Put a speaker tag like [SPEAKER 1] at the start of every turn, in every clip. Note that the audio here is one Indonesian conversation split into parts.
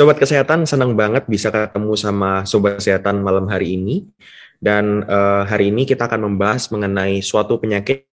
[SPEAKER 1] Sobat Kesehatan, senang banget bisa ketemu sama Sobat Kesehatan malam hari ini. Dan uh, hari ini kita akan membahas mengenai suatu penyakit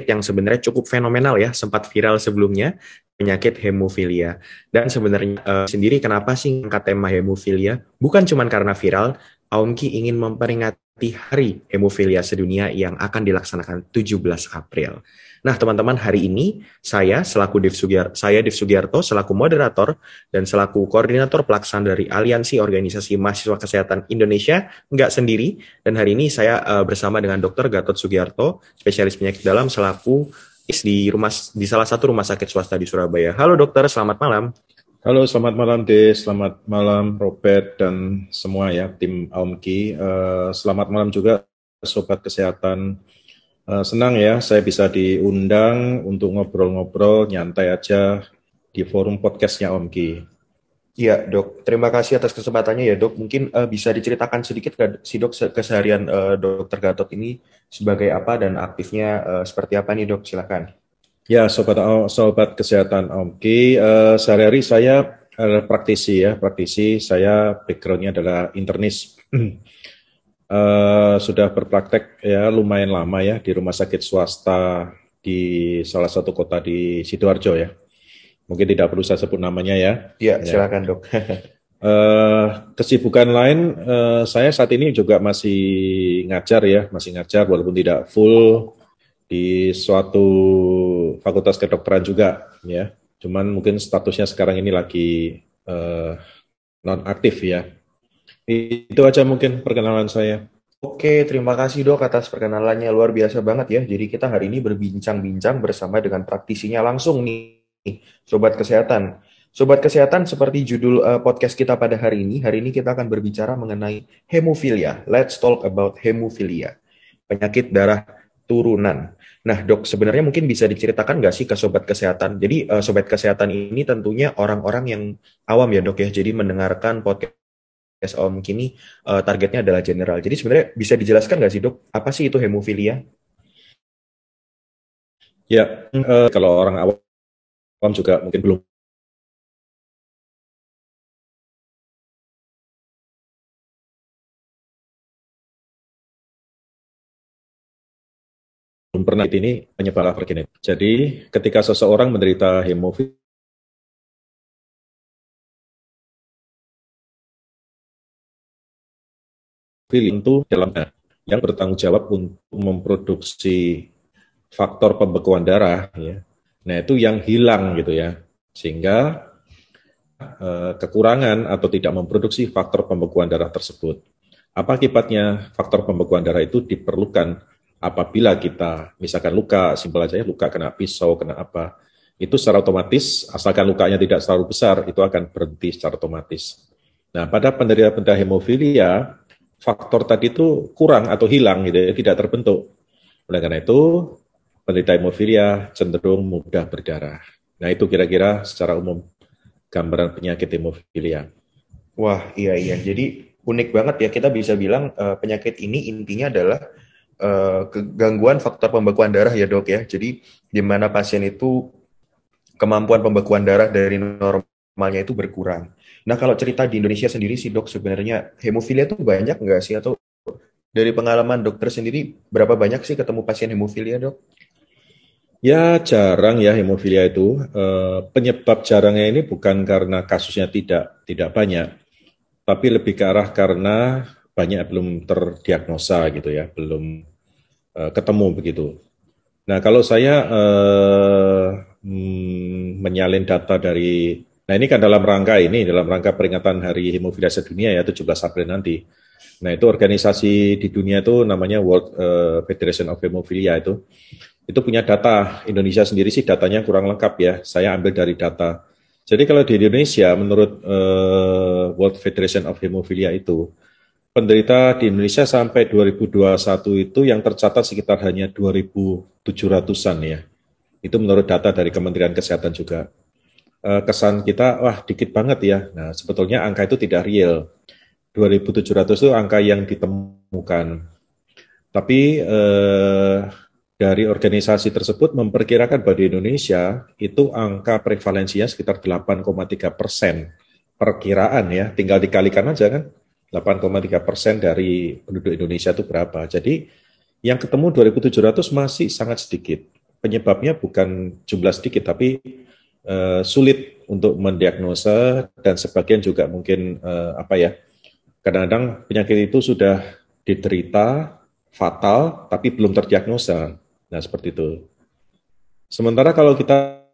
[SPEAKER 1] yang sebenarnya cukup fenomenal ya, sempat viral sebelumnya, penyakit hemofilia. Dan sebenarnya uh, sendiri kenapa sih angkat tema hemofilia? Bukan cuma karena viral, Aumki ingin memperingati Hari Hemofilia Sedunia yang akan dilaksanakan 17 April. Nah, teman-teman, hari ini saya selaku Dev Sugiar, saya Dev Sugiarto selaku moderator dan selaku koordinator pelaksana dari Aliansi Organisasi Mahasiswa Kesehatan Indonesia nggak sendiri dan hari ini saya uh, bersama dengan Dr. Gatot Sugiarto, spesialis penyakit dalam selaku di rumah di salah satu rumah sakit swasta di Surabaya. Halo dokter, selamat malam.
[SPEAKER 2] Halo, selamat malam De, selamat malam Robert dan semua ya tim Aumki. Uh, selamat malam juga sobat kesehatan Uh, senang ya saya bisa diundang untuk ngobrol-ngobrol nyantai aja di forum podcastnya Om Ki.
[SPEAKER 1] Iya dok, terima kasih atas kesempatannya ya dok. Mungkin uh, bisa diceritakan sedikit si dok keseharian uh, dokter Gatot ini sebagai apa dan aktifnya uh, seperti apa nih dok? Silakan.
[SPEAKER 2] Ya sobat sobat kesehatan Om Ki, uh, sehari-hari saya adalah praktisi ya praktisi. Saya backgroundnya adalah internis. uh, sudah berpraktek ya lumayan lama ya di rumah sakit swasta di salah satu kota di sidoarjo ya. Mungkin tidak perlu saya sebut namanya ya.
[SPEAKER 1] Iya, ya. silakan dok.
[SPEAKER 2] uh, kesibukan lain uh, saya saat ini juga masih ngajar ya, masih ngajar walaupun tidak full di suatu fakultas kedokteran juga ya. Cuman mungkin statusnya sekarang ini lagi uh, non aktif ya. Itu aja mungkin perkenalan saya.
[SPEAKER 1] Oke, terima kasih dok atas perkenalannya luar biasa banget ya. Jadi kita hari ini berbincang-bincang bersama dengan praktisinya langsung nih, sobat kesehatan. Sobat kesehatan, seperti judul uh, podcast kita pada hari ini, hari ini kita akan berbicara mengenai hemofilia. Let's talk about hemofilia, penyakit darah turunan. Nah, dok, sebenarnya mungkin bisa diceritakan nggak sih ke sobat kesehatan? Jadi, uh, sobat kesehatan ini tentunya orang-orang yang awam ya, dok ya. Jadi mendengarkan podcast Om kini uh, targetnya adalah general. Jadi sebenarnya bisa dijelaskan nggak sih dok, apa sih itu hemofilia?
[SPEAKER 2] Ya, uh, kalau orang awam juga mungkin belum pernah ini penyebab genetik. Jadi ketika seseorang menderita hemofilia itu dalam yang bertanggung jawab untuk memproduksi faktor pembekuan darah ya. Nah, itu yang hilang gitu ya. Sehingga eh, kekurangan atau tidak memproduksi faktor pembekuan darah tersebut. Apa akibatnya faktor pembekuan darah itu diperlukan apabila kita misalkan luka, simpel aja ya, luka kena pisau, kena apa, itu secara otomatis asalkan lukanya tidak terlalu besar itu akan berhenti secara otomatis. Nah, pada penderita-penderita hemofilia faktor tadi itu kurang atau hilang gitu ya, tidak terbentuk. Oleh karena itu, penderita hemofilia cenderung mudah berdarah. Nah, itu kira-kira secara umum gambaran penyakit hemofilia.
[SPEAKER 1] Wah, iya iya. Jadi unik banget ya kita bisa bilang uh, penyakit ini intinya adalah uh, kegangguan faktor pembekuan darah ya, Dok ya. Jadi di mana pasien itu kemampuan pembekuan darah dari normalnya itu berkurang. Nah kalau cerita di Indonesia sendiri sih dok sebenarnya hemofilia itu banyak nggak sih atau dari pengalaman dokter sendiri berapa banyak sih ketemu pasien hemofilia dok?
[SPEAKER 2] Ya jarang ya hemofilia itu. E, penyebab jarangnya ini bukan karena kasusnya tidak tidak banyak, tapi lebih ke arah karena banyak belum terdiagnosa gitu ya, belum e, ketemu begitu. Nah kalau saya e, mm, menyalin data dari Nah ini kan dalam rangka ini, dalam rangka peringatan Hari Hemofilia Sedunia ya 17 April nanti. Nah itu organisasi di dunia itu namanya World uh, Federation of Hemophilia itu. Itu punya data, Indonesia sendiri sih datanya kurang lengkap ya, saya ambil dari data. Jadi kalau di Indonesia menurut uh, World Federation of Hemophilia itu, penderita di Indonesia sampai 2021 itu yang tercatat sekitar hanya 2.700-an ya. Itu menurut data dari Kementerian Kesehatan juga. Eh, kesan kita wah dikit banget ya. Nah, sebetulnya angka itu tidak real. 2700 itu angka yang ditemukan. Tapi eh, dari organisasi tersebut memperkirakan bahwa di Indonesia itu angka prevalensinya sekitar 8,3 persen perkiraan ya, tinggal dikalikan aja kan. 8,3 persen dari penduduk Indonesia itu berapa. Jadi yang ketemu 2.700 masih sangat sedikit. Penyebabnya bukan jumlah sedikit, tapi uh, sulit untuk mendiagnosa dan sebagian juga mungkin uh, apa ya, kadang-kadang penyakit itu sudah diterita fatal tapi belum terdiagnosa. Nah seperti itu. Sementara kalau kita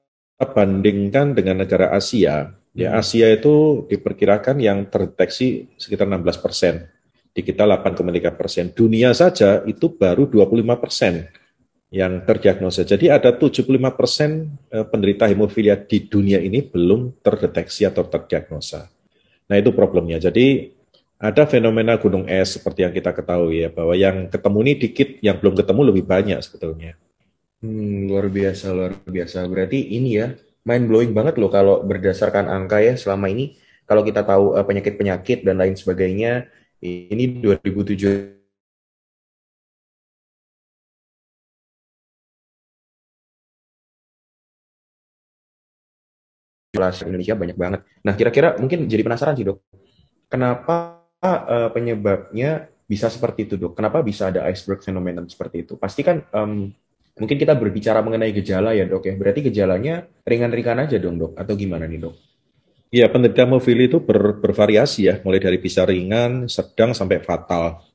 [SPEAKER 2] bandingkan dengan negara Asia, Ya, hmm. Asia itu diperkirakan yang terdeteksi sekitar 16 persen. Di kita 8,3 persen. Dunia saja itu baru 25 persen yang terdiagnosa. Jadi ada 75 persen eh, penderita hemofilia di dunia ini belum terdeteksi atau terdiagnosa. Nah itu problemnya. Jadi ada fenomena gunung es seperti yang kita ketahui ya, bahwa yang ketemu ini dikit, yang belum ketemu lebih banyak sebetulnya.
[SPEAKER 1] Hmm, luar biasa, luar biasa. Berarti ini ya, mind blowing banget loh kalau berdasarkan angka ya selama ini kalau kita tahu uh, penyakit-penyakit dan lain sebagainya ini 2007 Indonesia banyak banget. Nah, kira-kira mungkin jadi penasaran sih, Dok. Kenapa uh, penyebabnya bisa seperti itu, Dok? Kenapa bisa ada iceberg phenomenon seperti itu? Pasti kan um, Mungkin kita berbicara mengenai gejala ya dok ya. Berarti gejalanya ringan-ringan aja dong dok, atau gimana nih dok?
[SPEAKER 2] Ya, penderita hemofili itu ber, bervariasi ya, mulai dari bisa ringan, sedang sampai fatal.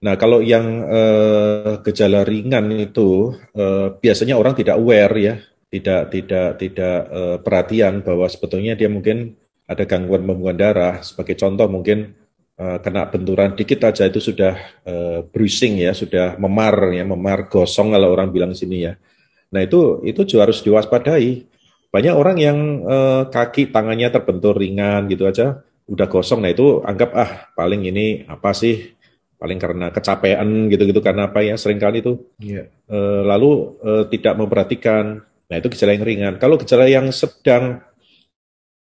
[SPEAKER 2] Nah, kalau yang eh, gejala ringan itu eh, biasanya orang tidak aware ya, tidak tidak tidak eh, perhatian bahwa sebetulnya dia mungkin ada gangguan pembuangan darah. Sebagai contoh mungkin uh, kena benturan dikit aja itu sudah uh, bruising ya, sudah memar ya, memar gosong kalau orang bilang sini ya. Nah itu itu juga harus diwaspadai. Banyak orang yang uh, kaki tangannya terbentur ringan gitu aja udah gosong. Nah itu anggap ah paling ini apa sih? Paling karena kecapean gitu-gitu karena apa ya sering kali itu. Yeah. Iya. Uh, lalu uh, tidak memperhatikan. Nah itu gejala yang ringan. Kalau gejala yang sedang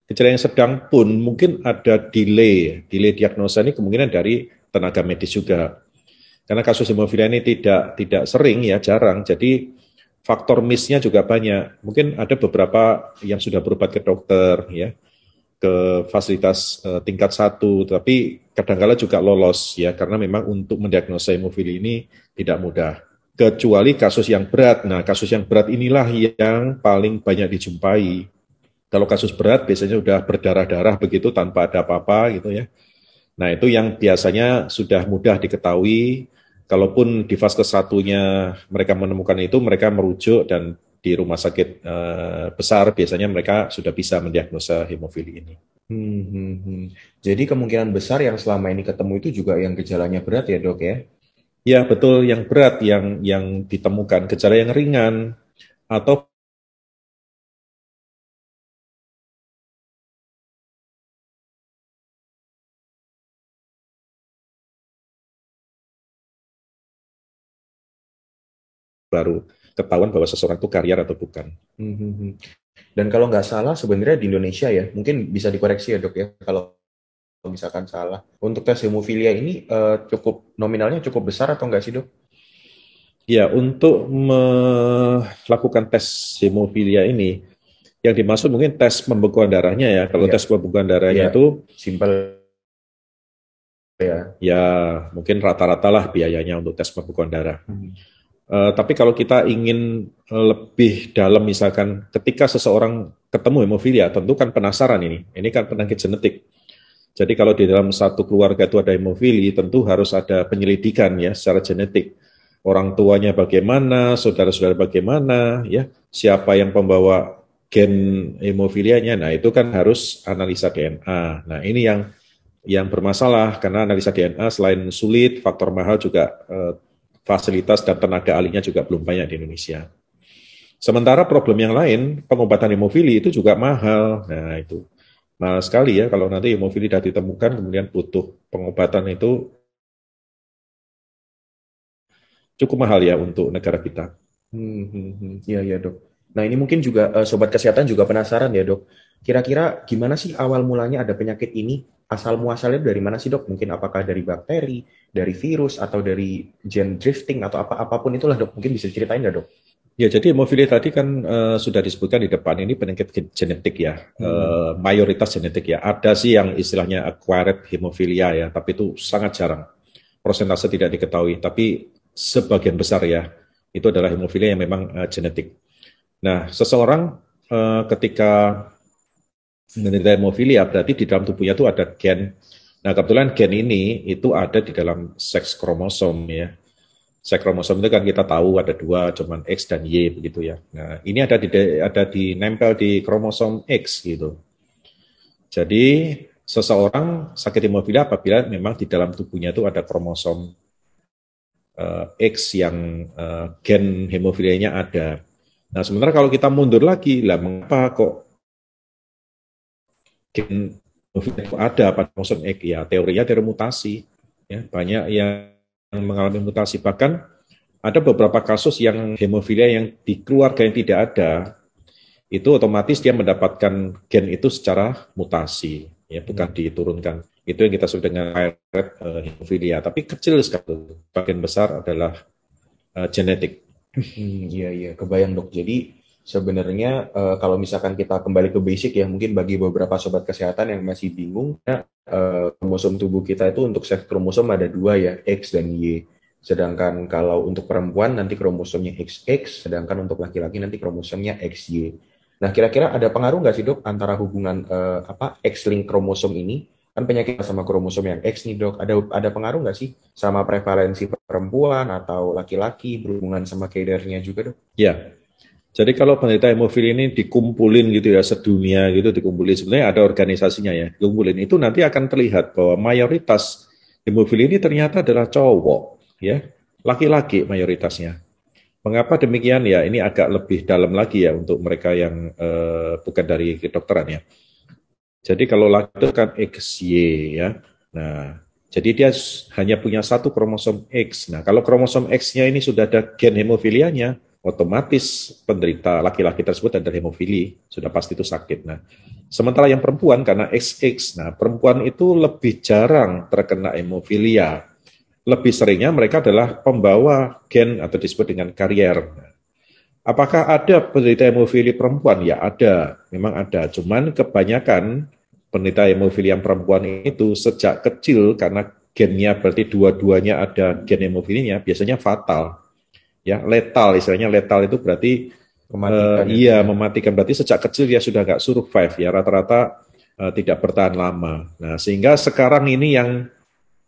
[SPEAKER 2] Gejala yang sedang pun mungkin ada delay, delay diagnosa ini kemungkinan dari tenaga medis juga. Karena kasus hemofilia ini tidak tidak sering ya, jarang. Jadi faktor miss-nya juga banyak. Mungkin ada beberapa yang sudah berobat ke dokter ya, ke fasilitas uh, tingkat satu, tapi kadang-kala juga lolos ya, karena memang untuk mendiagnosa hemofilia ini tidak mudah. Kecuali kasus yang berat. Nah, kasus yang berat inilah yang paling banyak dijumpai kalau kasus berat biasanya sudah berdarah-darah begitu tanpa ada apa-apa gitu ya. Nah itu yang biasanya sudah mudah diketahui. Kalaupun di fase satunya mereka menemukan itu, mereka merujuk dan di rumah sakit uh, besar biasanya mereka sudah bisa mendiagnosa hemofili ini.
[SPEAKER 1] Hmm, hmm, hmm. Jadi kemungkinan besar yang selama ini ketemu itu juga yang gejalanya berat ya dok ya?
[SPEAKER 2] Ya betul, yang berat yang yang ditemukan gejala yang ringan atau baru ketahuan bahwa seseorang itu karier atau bukan. Hmm, hmm,
[SPEAKER 1] hmm. Dan kalau nggak salah sebenarnya di Indonesia ya, mungkin bisa dikoreksi ya dok ya kalau misalkan salah. Untuk tes hemofilia ini uh, cukup nominalnya cukup besar atau enggak sih dok?
[SPEAKER 2] Ya, untuk melakukan tes hemofilia ini, yang dimaksud mungkin tes pembekuan darahnya ya. Kalau ya. tes pembekuan darahnya ya. itu
[SPEAKER 1] simpel
[SPEAKER 2] ya. Ya, mungkin rata-rata lah biayanya untuk tes pembekuan darah. Hmm. Uh, tapi kalau kita ingin lebih dalam, misalkan ketika seseorang ketemu hemofilia, tentu kan penasaran ini. Ini kan penyakit genetik. Jadi kalau di dalam satu keluarga itu ada hemofili, tentu harus ada penyelidikan ya secara genetik. Orang tuanya bagaimana, saudara-saudara bagaimana, ya siapa yang pembawa gen hemofilianya. Nah itu kan harus analisa DNA. Nah ini yang yang bermasalah karena analisa DNA selain sulit, faktor mahal juga uh, fasilitas dan tenaga ahlinya juga belum banyak di Indonesia. Sementara problem yang lain, pengobatan hemofili itu juga mahal. Nah, itu mahal sekali ya kalau nanti hemofili sudah ditemukan kemudian butuh pengobatan itu cukup mahal ya untuk negara kita.
[SPEAKER 1] Hmm, hmm, hmm. Ya, ya dok. Nah ini mungkin juga uh, sobat kesehatan juga penasaran ya dok. Kira-kira gimana sih awal mulanya ada penyakit ini? Asal muasalnya dari mana sih dok? Mungkin apakah dari bakteri, dari virus, atau dari gen drifting atau apa apa pun itulah dok. Mungkin bisa ceritain nggak dok?
[SPEAKER 2] Ya, jadi hemofilia tadi kan uh, sudah disebutkan di depan ini penyakit genetik ya, hmm. uh, mayoritas genetik ya. Ada sih yang istilahnya acquired hemofilia ya, tapi itu sangat jarang. Persentase tidak diketahui, tapi sebagian besar ya itu adalah hemofilia yang memang uh, genetik. Nah, seseorang uh, ketika menderita hemofilia berarti di dalam tubuhnya itu ada gen. Nah, kebetulan gen ini itu ada di dalam seks kromosom ya seks kromosom itu kan kita tahu ada dua, cuman X dan Y begitu ya. Nah, ini ada di ada di nempel di kromosom X gitu. Jadi seseorang sakit hemofilia apabila memang di dalam tubuhnya itu ada kromosom uh, X yang uh, gen hemofilianya ada. Nah, sementara kalau kita mundur lagi, lah mengapa kok gen ada pada kromosom X? Ya, teorinya teori mutasi. Ya, banyak yang mengalami mutasi. Bahkan ada beberapa kasus yang hemofilia yang di keluarga yang tidak ada, itu otomatis dia mendapatkan gen itu secara mutasi, ya bukan diturunkan. Itu yang kita sebut dengan rate uh, hemofilia. Tapi kecil sekali, bagian besar adalah uh, genetik.
[SPEAKER 1] Hmm, iya iya, kebayang dok. Jadi sebenarnya uh, kalau misalkan kita kembali ke basic ya, mungkin bagi beberapa sobat kesehatan yang masih bingung, ya, uh, kromosom tubuh kita itu untuk seks kromosom ada dua ya, X dan Y. Sedangkan kalau untuk perempuan nanti kromosomnya XX, sedangkan untuk laki-laki nanti kromosomnya XY. Nah, kira-kira ada pengaruh nggak sih dok antara hubungan uh, apa X-link kromosom ini kan penyakit sama kromosom yang X nih dok ada ada pengaruh nggak sih sama prevalensi perempuan atau laki-laki berhubungan sama kadernya juga dok?
[SPEAKER 2] Ya, jadi kalau penderita hemofilia ini dikumpulin gitu ya sedunia gitu dikumpulin sebenarnya ada organisasinya ya dikumpulin itu nanti akan terlihat bahwa mayoritas hemofilia ini ternyata adalah cowok ya laki-laki mayoritasnya. Mengapa demikian ya ini agak lebih dalam lagi ya untuk mereka yang uh, bukan dari kedokteran ya. Jadi kalau laki itu kan XY ya. Nah, jadi dia hanya punya satu kromosom X. Nah, kalau kromosom X-nya ini sudah ada gen hemofilianya, otomatis penderita laki-laki tersebut ada hemofili, sudah pasti itu sakit. Nah, sementara yang perempuan karena XX, nah perempuan itu lebih jarang terkena hemofilia. Lebih seringnya mereka adalah pembawa gen atau disebut dengan karier. Apakah ada penderita hemofili perempuan? Ya ada, memang ada. Cuman kebanyakan penderita hemofili yang perempuan itu sejak kecil karena gennya berarti dua-duanya ada gen hemofilinya biasanya fatal ya letal istilahnya letal itu berarti mematikan uh, iya mematikan berarti sejak kecil dia sudah nggak survive ya rata-rata uh, tidak bertahan lama. Nah sehingga sekarang ini yang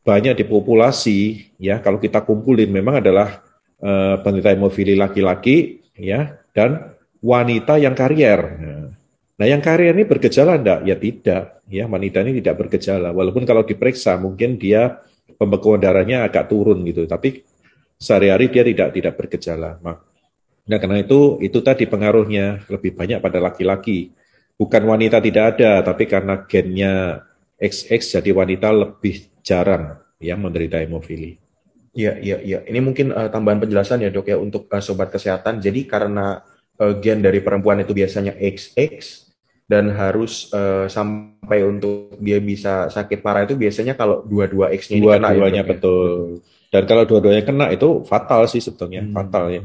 [SPEAKER 2] banyak di populasi ya kalau kita kumpulin memang adalah uh, penderita hemofili laki-laki ya dan wanita yang karier. Nah, yang karier ini bergejala enggak? Ya tidak. Ya, wanita ini tidak bergejala. Walaupun kalau diperiksa mungkin dia pembekuan darahnya agak turun gitu. Tapi sehari-hari dia tidak tidak bergejala. Nah, karena itu itu tadi pengaruhnya lebih banyak pada laki-laki. Bukan wanita tidak ada, tapi karena gennya XX jadi wanita lebih jarang yang menderita hemofili.
[SPEAKER 1] Iya, iya, iya. Ini mungkin uh, tambahan penjelasan ya dok ya untuk uh, sobat kesehatan. Jadi karena uh, gen dari perempuan itu biasanya XX dan harus uh, sampai untuk dia bisa sakit parah itu biasanya kalau dua-dua X-nya
[SPEAKER 2] dua-duanya ya, betul. Ya? Dan kalau dua-duanya kena itu fatal sih sebetulnya, hmm. fatal ya.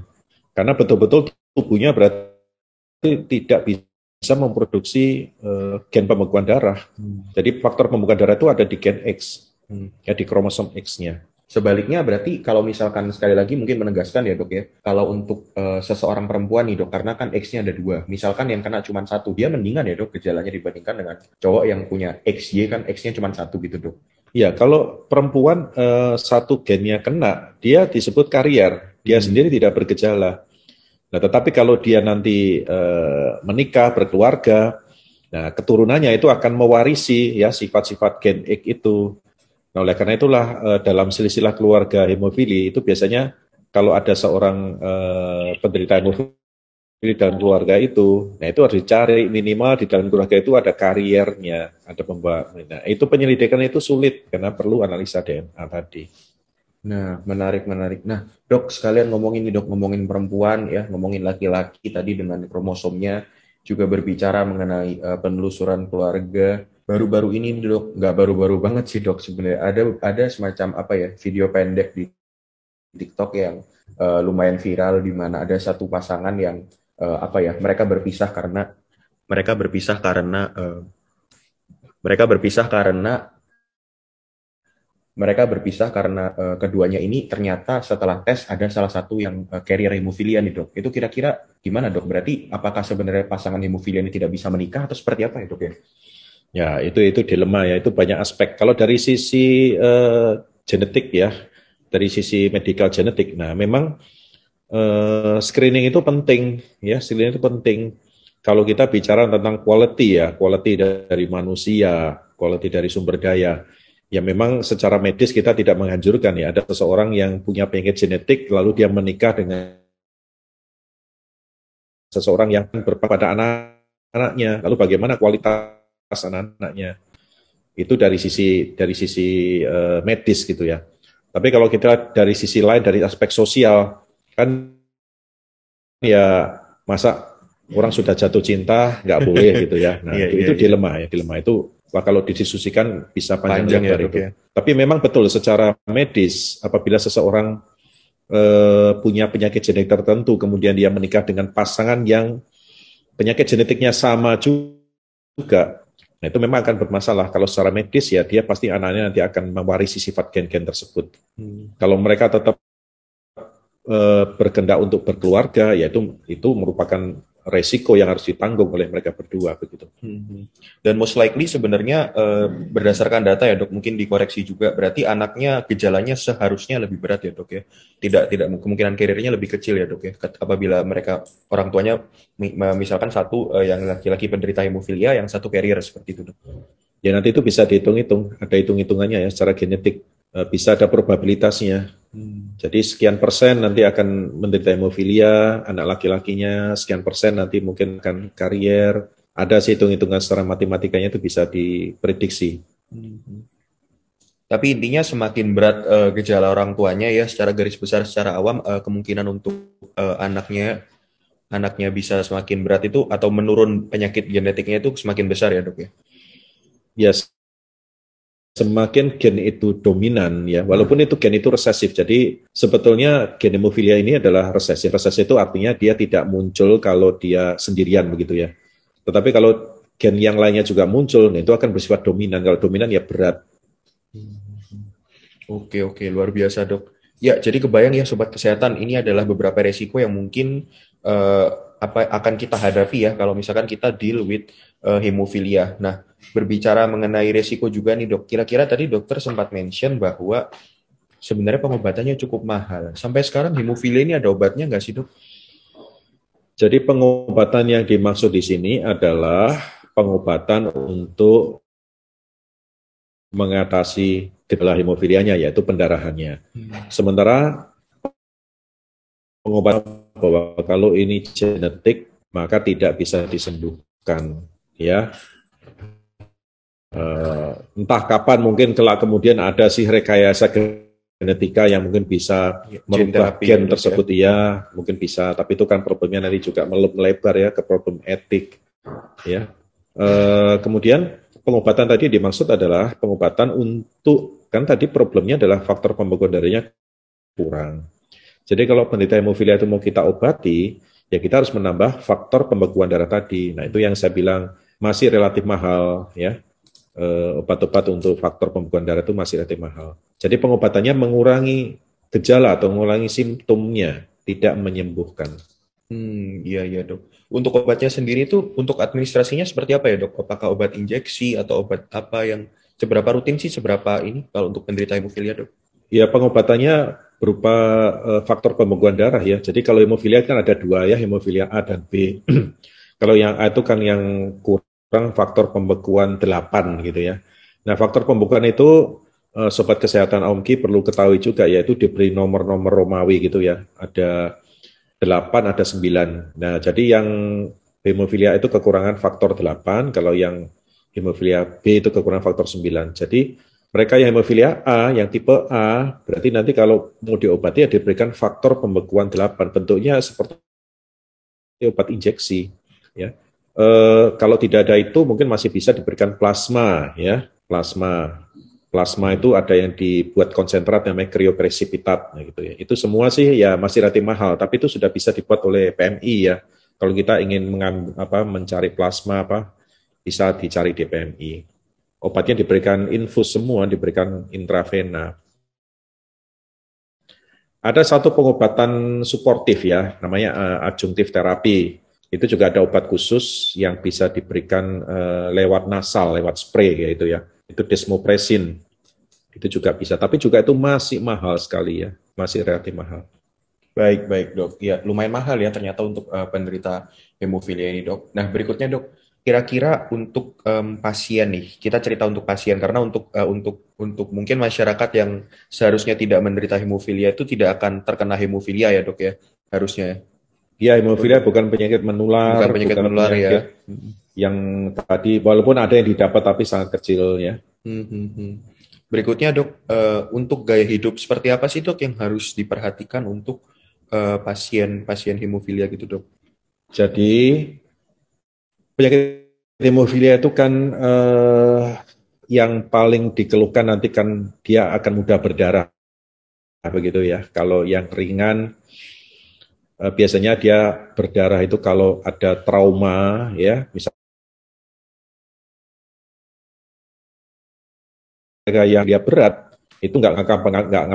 [SPEAKER 2] Karena betul-betul tubuhnya berarti tidak bisa memproduksi uh, gen pembekuan darah. Hmm. Jadi faktor pembekuan darah itu ada di gen X, hmm. ya di kromosom X-nya.
[SPEAKER 1] Sebaliknya berarti kalau misalkan sekali lagi mungkin menegaskan ya dok ya, kalau untuk uh, seseorang perempuan nih dok, karena kan X-nya ada dua, misalkan yang kena cuma satu, dia mendingan ya dok gejalanya dibandingkan dengan cowok yang punya XY kan X-nya cuma satu gitu dok.
[SPEAKER 2] Ya, kalau perempuan uh, satu gennya kena, dia disebut karier. Dia hmm. sendiri tidak bergejala. Nah, tetapi kalau dia nanti uh, menikah, berkeluarga, nah keturunannya itu akan mewarisi ya sifat-sifat gen X itu. Nah, oleh karena itulah uh, dalam silsilah keluarga hemofili itu biasanya kalau ada seorang uh, penderita hemofili di dalam keluarga itu. Nah, itu harus dicari minimal di dalam keluarga itu ada kariernya, ada pembawa. Nah, itu penyelidikan itu sulit karena perlu analisa DNA tadi.
[SPEAKER 1] Nah, menarik, menarik. Nah, dok, sekalian ngomongin nih dok, ngomongin perempuan ya, ngomongin laki-laki tadi dengan kromosomnya, juga berbicara mengenai uh, penelusuran keluarga. Baru-baru ini dok, nggak baru-baru banget sih dok sebenarnya. Ada ada semacam apa ya video pendek di TikTok yang uh, lumayan viral di mana ada satu pasangan yang uh, apa ya mereka berpisah karena mereka berpisah karena uh, mereka berpisah karena mereka berpisah karena uh, keduanya ini ternyata setelah tes ada salah satu yang uh, carrier hemofilia nih dok. Itu kira-kira gimana dok? Berarti apakah sebenarnya pasangan hemofilia ini tidak bisa menikah atau seperti apa ya dok ya?
[SPEAKER 2] Ya itu itu dilema ya itu banyak aspek. Kalau dari sisi uh, genetik ya, dari sisi medical genetik, nah memang uh, screening itu penting ya. Screening itu penting. Kalau kita bicara tentang quality ya, quality dari manusia, quality dari sumber daya ya memang secara medis kita tidak menganjurkan ya. Ada seseorang yang punya penyakit genetik lalu dia menikah dengan seseorang yang berpada anak-anaknya lalu bagaimana kualitas anak-anaknya. Itu dari sisi dari sisi uh, medis gitu ya. Tapi kalau kita dari sisi lain dari aspek sosial kan ya masa orang sudah jatuh cinta nggak boleh gitu ya nah iya, itu, iya, itu iya. dilema ya dilema itu Wah, kalau didiskusikan bisa panjang, panjang lebar ya, itu. Ya. Tapi memang betul secara medis apabila seseorang uh, punya penyakit genetik tertentu kemudian dia menikah dengan pasangan yang penyakit genetiknya sama juga, nah itu memang akan bermasalah. Kalau secara medis ya dia pasti anaknya nanti akan mewarisi sifat gen-gen tersebut. Hmm. Kalau mereka tetap uh, berkendak untuk berkeluarga, ya itu merupakan resiko yang harus ditanggung oleh mereka berdua begitu.
[SPEAKER 1] Hmm. Dan most likely sebenarnya uh, berdasarkan data ya dok, mungkin dikoreksi juga. Berarti anaknya gejalanya seharusnya lebih berat ya dok ya. Tidak tidak kemungkinan karirnya lebih kecil ya dok ya. Apabila mereka orang tuanya misalkan satu uh, yang laki-laki penderita hemofilia, yang satu carrier seperti itu dok.
[SPEAKER 2] Ya nanti itu bisa dihitung-hitung, ada hitung-hitungannya ya secara genetik. Bisa ada probabilitasnya. Jadi sekian persen nanti akan menderita hemofilia, anak laki-lakinya sekian persen nanti mungkin akan karier. Ada sih hitung-hitungan secara matematikanya itu bisa diprediksi. Hmm.
[SPEAKER 1] Tapi intinya semakin berat uh, gejala orang tuanya ya secara garis besar secara awam uh, kemungkinan untuk uh, anaknya anaknya bisa semakin berat itu atau menurun penyakit genetiknya itu semakin besar ya dok ya.
[SPEAKER 2] Yes, semakin gen itu dominan ya, walaupun itu gen itu resesif. Jadi sebetulnya gen hemofilia ini adalah resesif. Resesif itu artinya dia tidak muncul kalau dia sendirian begitu ya. Tetapi kalau gen yang lainnya juga muncul, nah itu akan bersifat dominan. Kalau dominan ya berat.
[SPEAKER 1] Oke oke luar biasa dok. Ya jadi kebayang ya sobat kesehatan ini adalah beberapa resiko yang mungkin uh, apa akan kita hadapi ya kalau misalkan kita deal with uh, hemofilia. Nah, berbicara mengenai resiko juga nih dok, kira-kira tadi dokter sempat mention bahwa sebenarnya pengobatannya cukup mahal. Sampai sekarang hemofilia ini ada obatnya nggak sih dok?
[SPEAKER 2] Jadi pengobatan yang dimaksud di sini adalah pengobatan untuk mengatasi gejala hemofilianya yaitu pendarahannya. Hmm. Sementara pengobatan bahwa kalau ini genetik maka tidak bisa disembuhkan ya uh, entah kapan mungkin kelak kemudian ada sih rekayasa genetika yang mungkin bisa ya, merubah gen tersebut ya. ya mungkin bisa tapi itu kan problemnya nanti juga melebar ya ke problem etik ya uh, kemudian pengobatan tadi dimaksud adalah pengobatan untuk kan tadi problemnya adalah faktor pembekuan darahnya kurang jadi kalau penderita hemofilia itu mau kita obati, ya kita harus menambah faktor pembekuan darah tadi. Nah itu yang saya bilang masih relatif mahal ya. E, obat-obat untuk faktor pembekuan darah itu masih relatif mahal. Jadi pengobatannya mengurangi gejala atau mengurangi simptomnya, tidak menyembuhkan.
[SPEAKER 1] Hmm, iya iya dok. Untuk obatnya sendiri itu untuk administrasinya seperti apa ya dok? Apakah obat injeksi atau obat apa yang seberapa rutin sih seberapa ini kalau untuk penderita hemofilia dok?
[SPEAKER 2] Ya pengobatannya berupa uh, faktor pembekuan darah ya. Jadi kalau hemofilia kan ada dua ya, hemofilia A dan B. kalau yang A itu kan yang kurang faktor pembekuan 8 gitu ya. Nah faktor pembekuan itu uh, sobat kesehatan OMKI perlu ketahui juga yaitu diberi nomor-nomor Romawi gitu ya. Ada 8, ada 9. Nah jadi yang hemofilia itu kekurangan faktor 8, kalau yang hemofilia B itu kekurangan faktor 9. Jadi mereka yang hemofilia A, yang tipe A, berarti nanti kalau mau diobati ya diberikan faktor pembekuan 8. Bentuknya seperti obat injeksi. Ya. E, kalau tidak ada itu mungkin masih bisa diberikan plasma, ya, plasma. plasma itu ada yang dibuat konsentrat namanya kriopresipitat gitu ya. Itu semua sih ya masih relatif mahal, tapi itu sudah bisa dibuat oleh PMI ya. Kalau kita ingin apa, mencari plasma apa bisa dicari di PMI. Obatnya diberikan infus semua, diberikan intravena. Ada satu pengobatan suportif ya, namanya uh, adjunktif terapi. Itu juga ada obat khusus yang bisa diberikan uh, lewat nasal, lewat spray gitu ya. Itu desmopresin. Itu juga bisa. Tapi juga itu masih mahal sekali ya. Masih relatif mahal.
[SPEAKER 1] Baik baik dok. Ya lumayan mahal ya ternyata untuk uh, penderita hemofilia ini dok. Nah berikutnya dok. Kira-kira untuk um, pasien nih kita cerita untuk pasien. Karena untuk uh, untuk untuk mungkin masyarakat yang seharusnya tidak menderita hemofilia itu tidak akan terkena hemofilia ya dok ya. Harusnya
[SPEAKER 2] ya hemofilia bukan penyakit menular
[SPEAKER 1] bukan penyakit bukan menular ya. penyakit
[SPEAKER 2] ya yang tadi walaupun ada yang didapat tapi sangat kecil ya. Hmm, hmm,
[SPEAKER 1] hmm. Berikutnya dok, uh, untuk gaya hidup seperti apa sih dok yang harus diperhatikan untuk uh, pasien pasien hemofilia gitu dok?
[SPEAKER 2] Jadi penyakit hemofilia itu kan uh, yang paling dikeluhkan nanti kan dia akan mudah berdarah begitu ya. Kalau yang ringan biasanya dia berdarah itu kalau ada trauma ya, misal yang dia berat itu nggak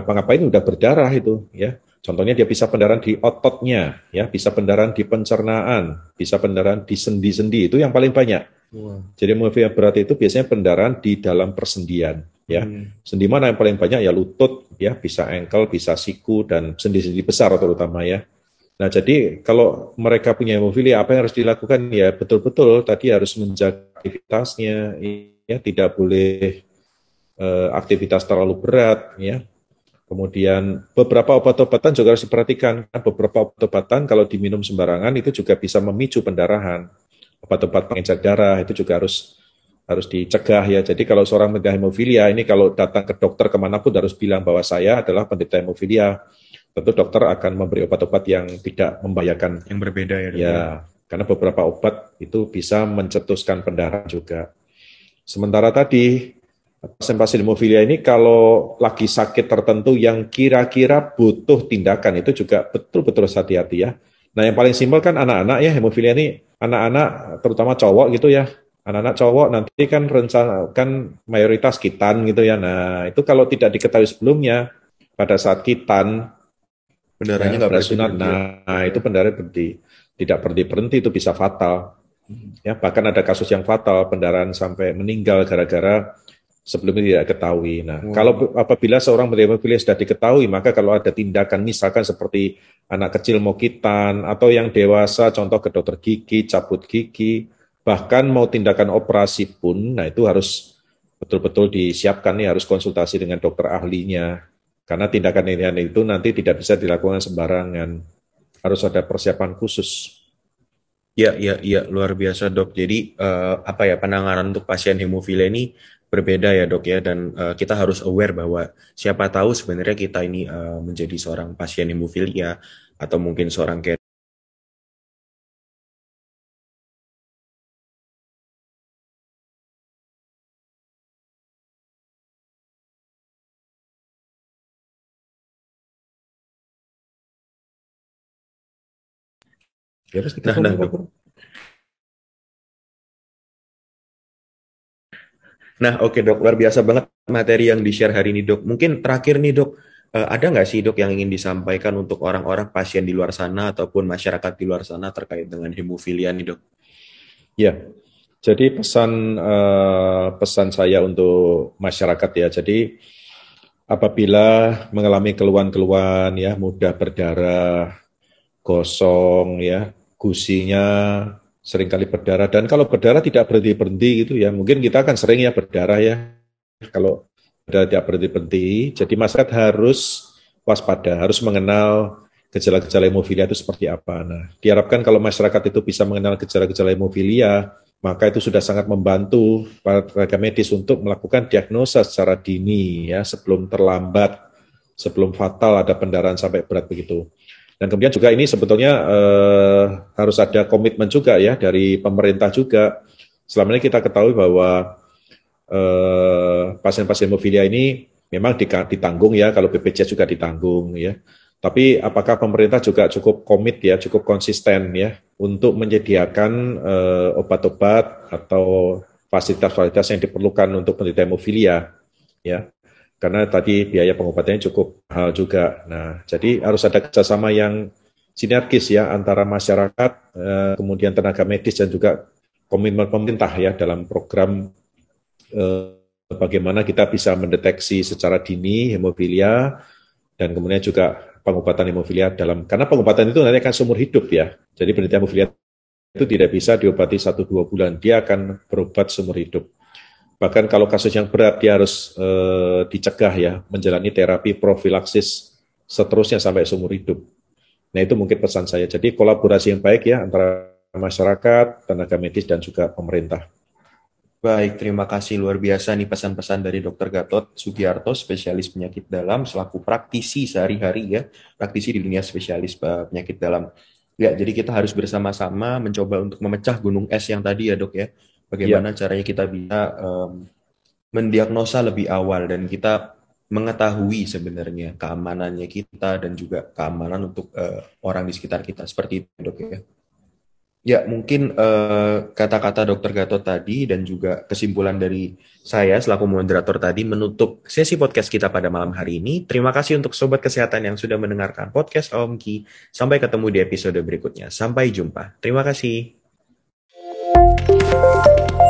[SPEAKER 2] ngapa-ngapain udah berdarah itu ya. Contohnya dia bisa pendarahan di ototnya ya bisa pendarahan di pencernaan bisa pendarahan di sendi-sendi itu yang paling banyak. Wow. jadi hemofili berat itu biasanya pendarahan di dalam persendian ya. Hmm. sendi mana yang paling banyak? Ya lutut ya bisa ankle bisa siku dan sendi-sendi besar terutama ya Nah, jadi kalau mereka punya hemofilia, apa yang harus dilakukan? Ya, betul-betul tadi harus menjaga aktivitasnya, ya tidak boleh eh, aktivitas terlalu berat ya. Kemudian beberapa obat-obatan juga harus diperhatikan. Beberapa obat-obatan kalau diminum sembarangan itu juga bisa memicu pendarahan. Obat-obat pengencer darah itu juga harus harus dicegah ya. Jadi kalau seorang menderita hemofilia ini kalau datang ke dokter ke mana pun harus bilang bahwa saya adalah penderita hemofilia. Tentu dokter akan memberi obat-obat yang tidak membahayakan.
[SPEAKER 1] Yang berbeda ya.
[SPEAKER 2] Ya, karena beberapa obat itu bisa mencetuskan pendarahan juga. Sementara tadi pasien-pasien hemofilia ini kalau lagi sakit tertentu yang kira-kira butuh tindakan itu juga betul-betul hati-hati ya. Nah yang paling simpel kan anak-anak ya hemofilia ini anak-anak terutama cowok gitu ya. Anak-anak cowok nanti kan rencana kan mayoritas kitan gitu ya. Nah itu kalau tidak diketahui sebelumnya pada saat kitan
[SPEAKER 1] pendarahannya ya, nggak berhenti.
[SPEAKER 2] Nah, nah itu pendarahan berhenti tidak berhenti berhenti itu bisa fatal. Ya bahkan ada kasus yang fatal pendarahan sampai meninggal gara-gara sebelumnya tidak ketahui. Nah, hmm. kalau apabila seorang menerima pilih sudah diketahui, maka kalau ada tindakan misalkan seperti anak kecil mau kitan atau yang dewasa, contoh ke dokter gigi, cabut gigi, bahkan mau tindakan operasi pun, nah itu harus betul-betul disiapkan nih, harus konsultasi dengan dokter ahlinya. Karena tindakan ini itu nanti tidak bisa dilakukan sembarangan. Harus ada persiapan khusus.
[SPEAKER 1] Ya, ya, ya, luar biasa dok. Jadi uh, apa ya penanganan untuk pasien hemofilia ini berbeda ya dok ya dan uh, kita harus aware bahwa siapa tahu sebenarnya kita ini uh, menjadi seorang pasien hemofilia atau mungkin seorang kayak nah, nah, dok. Nah, oke okay, dok, luar biasa banget materi yang di-share hari ini dok. Mungkin terakhir nih dok, uh, ada nggak sih dok yang ingin disampaikan untuk orang-orang pasien di luar sana ataupun masyarakat di luar sana terkait dengan hemofilia nih dok?
[SPEAKER 2] Ya, jadi pesan uh, pesan saya untuk masyarakat ya. Jadi apabila mengalami keluhan-keluhan ya mudah berdarah, gosong ya, gusinya sering kali berdarah. Dan kalau berdarah tidak berhenti berhenti gitu ya. Mungkin kita akan sering ya berdarah ya. Kalau berdarah tidak berhenti berhenti jadi masyarakat harus waspada harus mengenal gejala-gejala hemofilia itu seperti apa. Nah diharapkan kalau masyarakat itu bisa mengenal gejala-gejala hemofilia maka itu sudah sangat membantu para tenaga medis untuk melakukan diagnosa secara dini ya sebelum terlambat sebelum fatal ada pendarahan sampai berat begitu dan kemudian juga ini sebetulnya eh, harus ada komitmen juga ya dari pemerintah juga. Selama ini kita ketahui bahwa pasien pasien-pasien hemofilia ini memang ditanggung ya, kalau BPJS juga ditanggung ya. Tapi apakah pemerintah juga cukup komit ya, cukup konsisten ya untuk menyediakan obat-obat atau fasilitas-fasilitas yang diperlukan untuk penderita hemofilia ya karena tadi biaya pengobatannya cukup hal juga. Nah, jadi harus ada kerjasama yang sinergis ya antara masyarakat, eh, kemudian tenaga medis dan juga komitmen pemerintah ya dalam program eh, bagaimana kita bisa mendeteksi secara dini hemofilia dan kemudian juga pengobatan hemofilia dalam karena pengobatan itu nanti akan seumur hidup ya. Jadi penderita hemofilia itu tidak bisa diobati satu dua bulan, dia akan berobat seumur hidup. Bahkan kalau kasus yang berat dia harus e, dicegah ya, menjalani terapi profilaksis seterusnya sampai seumur hidup. Nah itu mungkin pesan saya. Jadi kolaborasi yang baik ya antara masyarakat, tenaga medis dan juga pemerintah.
[SPEAKER 1] Baik, terima kasih luar biasa nih pesan-pesan dari Dr. Gatot Sugiarto, spesialis penyakit dalam, selaku praktisi sehari-hari ya, praktisi di dunia spesialis eh, penyakit dalam. Ya, jadi kita harus bersama-sama mencoba untuk memecah gunung es yang tadi ya dok ya, Bagaimana ya. caranya kita bisa um, mendiagnosa lebih awal dan kita mengetahui sebenarnya keamanannya kita dan juga keamanan untuk uh, orang di sekitar kita seperti itu dok ya. Ya mungkin kata kata-kata dokter Gatot tadi dan juga kesimpulan dari saya selaku moderator tadi menutup sesi podcast kita pada malam hari ini. Terima kasih untuk sobat kesehatan yang sudah mendengarkan podcast Om Ki. Sampai ketemu di episode berikutnya. Sampai jumpa. Terima kasih. Música